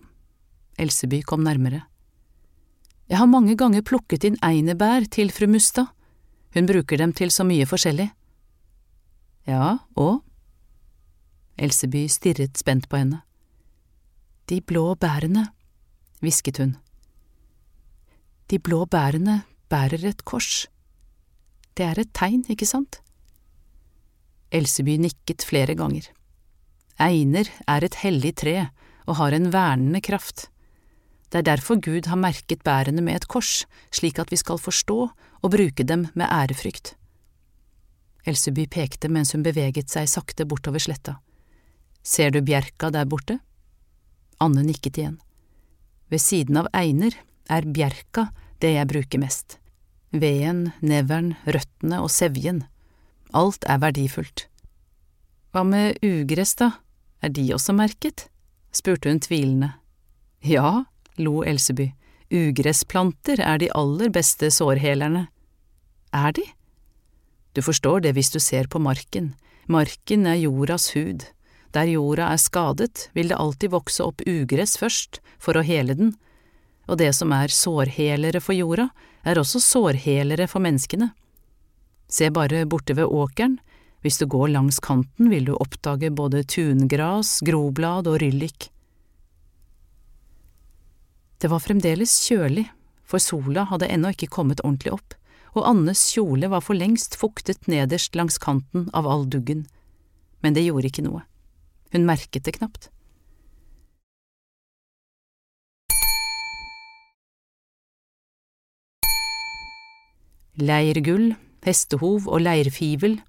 Elseby kom nærmere. Jeg har mange ganger plukket inn einebær til fru Mustad, hun bruker dem til så mye forskjellig. Ja, og? Elseby stirret spent på henne. De blå bærene, hvisket hun. De blå bærene bærer et kors. Det er et tegn, ikke sant? Elseby nikket flere ganger. Einer er et hellig tre og har en vernende kraft. Det er derfor Gud har merket bærene med et kors, slik at vi skal forstå og bruke dem med ærefrykt. Elseby pekte mens hun beveget seg sakte bortover sletta. Ser du bjerka der borte? Anne nikket igjen. Ved siden av einer er bjerka det jeg bruker mest. Veden, neveren, røttene og sevjen. Alt er verdifullt. Hva med ugress, da, er de også merket? spurte hun tvilende. Ja, lo Elseby, ugressplanter er de aller beste sårhelerne. Er de? Du forstår det hvis du ser på marken, marken er jordas hud. Der jorda er skadet, vil det alltid vokse opp ugress først, for å hele den, og det som er sårhelere for jorda, er også sårhelere for menneskene. Se bare borte ved åkeren, hvis du går langs kanten vil du oppdage både tungras, groblad og ryllik. Det var fremdeles kjølig, for sola hadde ennå ikke kommet ordentlig opp, og Annes kjole var for lengst fuktet nederst langs kanten av all duggen, men det gjorde ikke noe, hun merket det knapt. Leirgull, hestehov og leirfivel,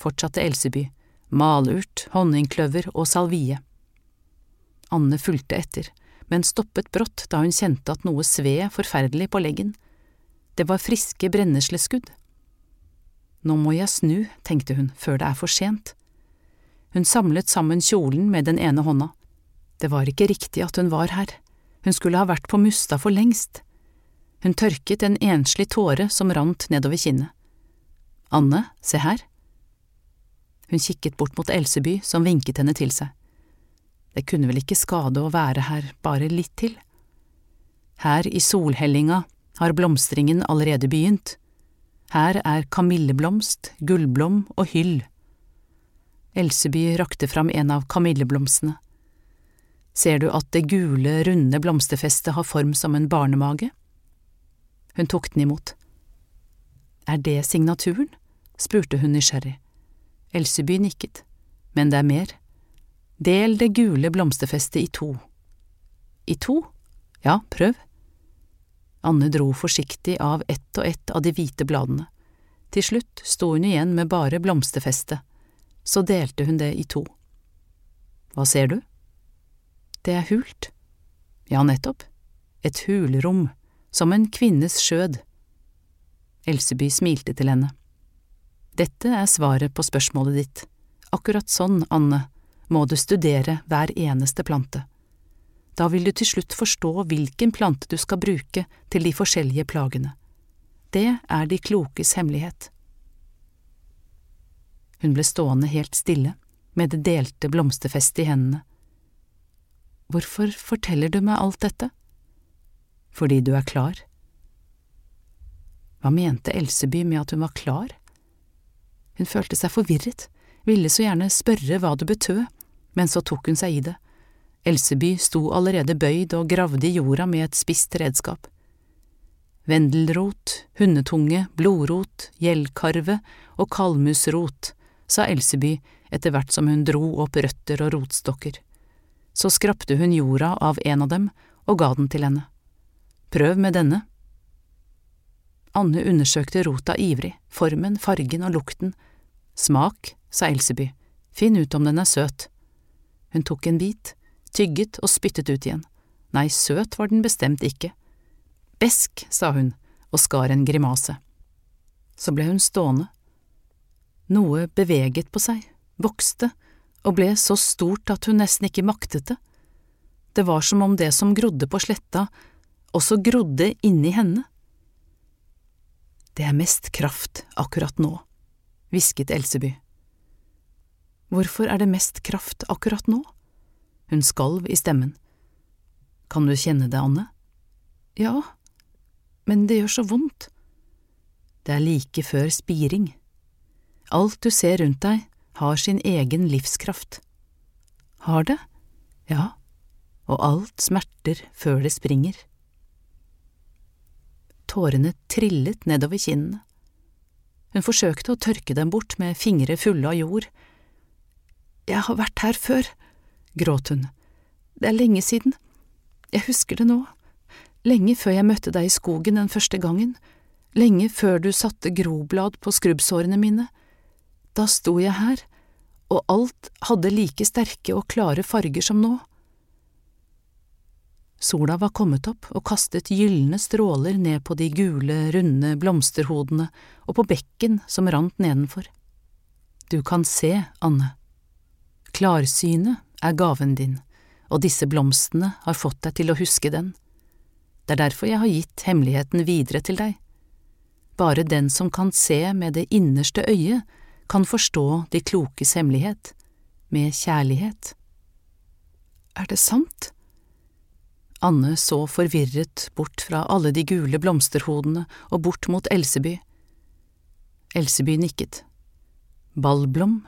fortsatte Elseby, malurt, honningkløver og salvie. Anne fulgte etter, men stoppet brått da hun kjente at noe sved forferdelig på leggen. Det var friske brennesleskudd. Nå må jeg snu, tenkte hun, før det er for sent. Hun samlet sammen kjolen med den ene hånda. Det var ikke riktig at hun var her, hun skulle ha vært på Mustad for lengst. Hun tørket en enslig tåre som rant nedover kinnet. Anne, se her. Hun kikket bort mot Elseby, som vinket henne til seg. Det kunne vel ikke skade å være her bare litt til? Her i solhellinga har blomstringen allerede begynt. Her er kamilleblomst, gullblom og hyll. Elseby rakte fram en av kamilleblomstene. Ser du at det gule, runde blomsterfestet har form som en barnemage? Hun tok den imot. Er det signaturen? spurte hun nysgjerrig. Elseby nikket. Men det er mer. Del det gule blomsterfestet i to. I to? Ja, prøv. Anne dro forsiktig av ett og ett av de hvite bladene. Til slutt sto hun igjen med bare blomsterfestet. Så delte hun det i to. Hva ser du? Det er hult. Ja, nettopp, et hulrom, som en kvinnes skjød. Elseby smilte til henne. Dette er svaret på spørsmålet ditt. Akkurat sånn, Anne, må du studere hver eneste plante. Da vil du til slutt forstå hvilken plante du skal bruke til de forskjellige plagene. Det er de klokes hemmelighet. Hun ble stående helt stille, med det delte blomsterfestet i hendene. Hvorfor forteller du meg alt dette? Fordi du er klar. Hva mente Elseby med at hun var klar? Hun følte seg forvirret, ville så gjerne spørre hva det betød, men så tok hun seg i det. Elseby sto allerede bøyd og gravde i jorda med et spisst redskap. Vendelrot, hundetunge, blodrot, gjeldkarve og kalmusrot, sa Elseby etter hvert som hun dro opp røtter og rotstokker. Så skrapte hun jorda av en av dem og ga den til henne. Prøv med denne. Anne undersøkte rota ivrig, formen, fargen og lukten. Smak, sa Elseby, finn ut om den er søt. Hun tok en bit, tygget og spyttet ut igjen. Nei, søt var den bestemt ikke. Besk, sa hun og skar en grimase. Så ble hun stående. Noe beveget på seg, vokste, og ble så stort at hun nesten ikke maktet det. Det var som om det som grodde på sletta, også grodde inni henne. Det er mest kraft akkurat nå, hvisket Elseby. Hvorfor er det mest kraft akkurat nå? Hun skalv i stemmen. Kan du kjenne det, Anne? Ja, men det gjør så vondt. Det er like før spiring. Alt du ser rundt deg, har sin egen livskraft. Har det? Ja, og alt smerter før det springer. Tårene trillet nedover kinnene. Hun forsøkte å tørke dem bort med fingre fulle av jord. Jeg har vært her før, gråt hun. Det er lenge siden. Jeg husker det nå. Lenge før jeg møtte deg i skogen den første gangen. Lenge før du satte groblad på skrubbsårene mine. Da sto jeg her, og alt hadde like sterke og klare farger som nå. Sola var kommet opp og kastet gylne stråler ned på de gule, runde blomsterhodene og på bekken som rant nedenfor. Du kan se, Anne. Klarsynet er gaven din, og disse blomstene har fått deg til å huske den. Det er derfor jeg har gitt hemmeligheten videre til deg. Bare den som kan se med det innerste øyet, kan forstå de klokes hemmelighet, med kjærlighet. Er det sant? Anne så forvirret bort fra alle de gule blomsterhodene og bort mot Elseby. Elseby nikket. Ballblom.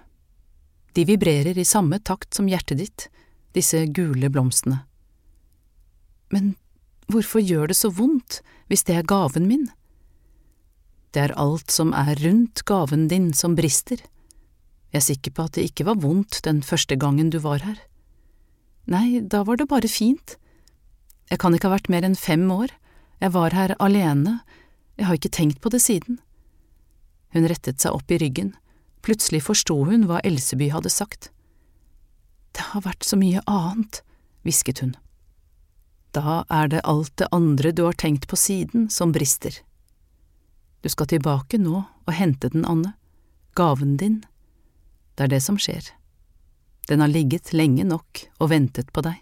De vibrerer i samme takt som hjertet ditt, disse gule blomstene. Men hvorfor gjør det så vondt hvis det er gaven min? Det er alt som er rundt gaven din som brister. Jeg er sikker på at det ikke var vondt den første gangen du var her. Nei, da var det bare fint. Jeg kan ikke ha vært mer enn fem år, jeg var her alene, jeg har ikke tenkt på det siden. Hun rettet seg opp i ryggen, plutselig forsto hun hva Elseby hadde sagt. Det har vært så mye annet, hvisket hun. Da er det alt det andre du har tenkt på siden, som brister. Du skal tilbake nå og hente den, Anne, gaven din. Det er det som skjer. Den har ligget lenge nok og ventet på deg.